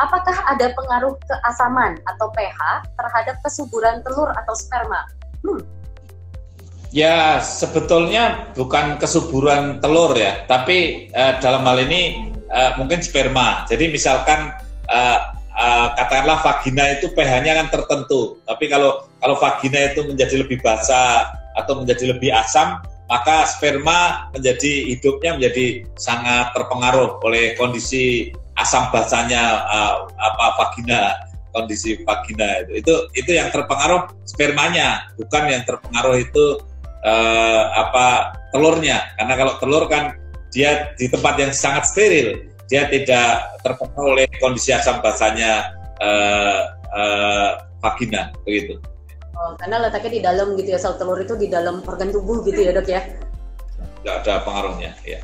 apakah ada pengaruh keasaman atau pH terhadap kesuburan telur atau sperma? Hmm. Ya, sebetulnya bukan kesuburan telur ya, tapi uh, dalam hal ini uh, mungkin sperma. Jadi misalkan uh, uh, katakanlah vagina itu pH-nya kan tertentu, tapi kalau kalau vagina itu menjadi lebih basah atau menjadi lebih asam, maka sperma menjadi hidupnya menjadi sangat terpengaruh oleh kondisi asam basahnya uh, apa vagina kondisi vagina itu itu itu yang terpengaruh spermanya bukan yang terpengaruh itu uh, apa telurnya karena kalau telur kan dia di tempat yang sangat steril dia tidak terpengaruh oleh kondisi asam basahnya uh, uh, vagina begitu. Oh, karena letaknya di dalam gitu ya sel telur itu di dalam organ tubuh gitu ya dok ya? Tidak ada pengaruhnya ya.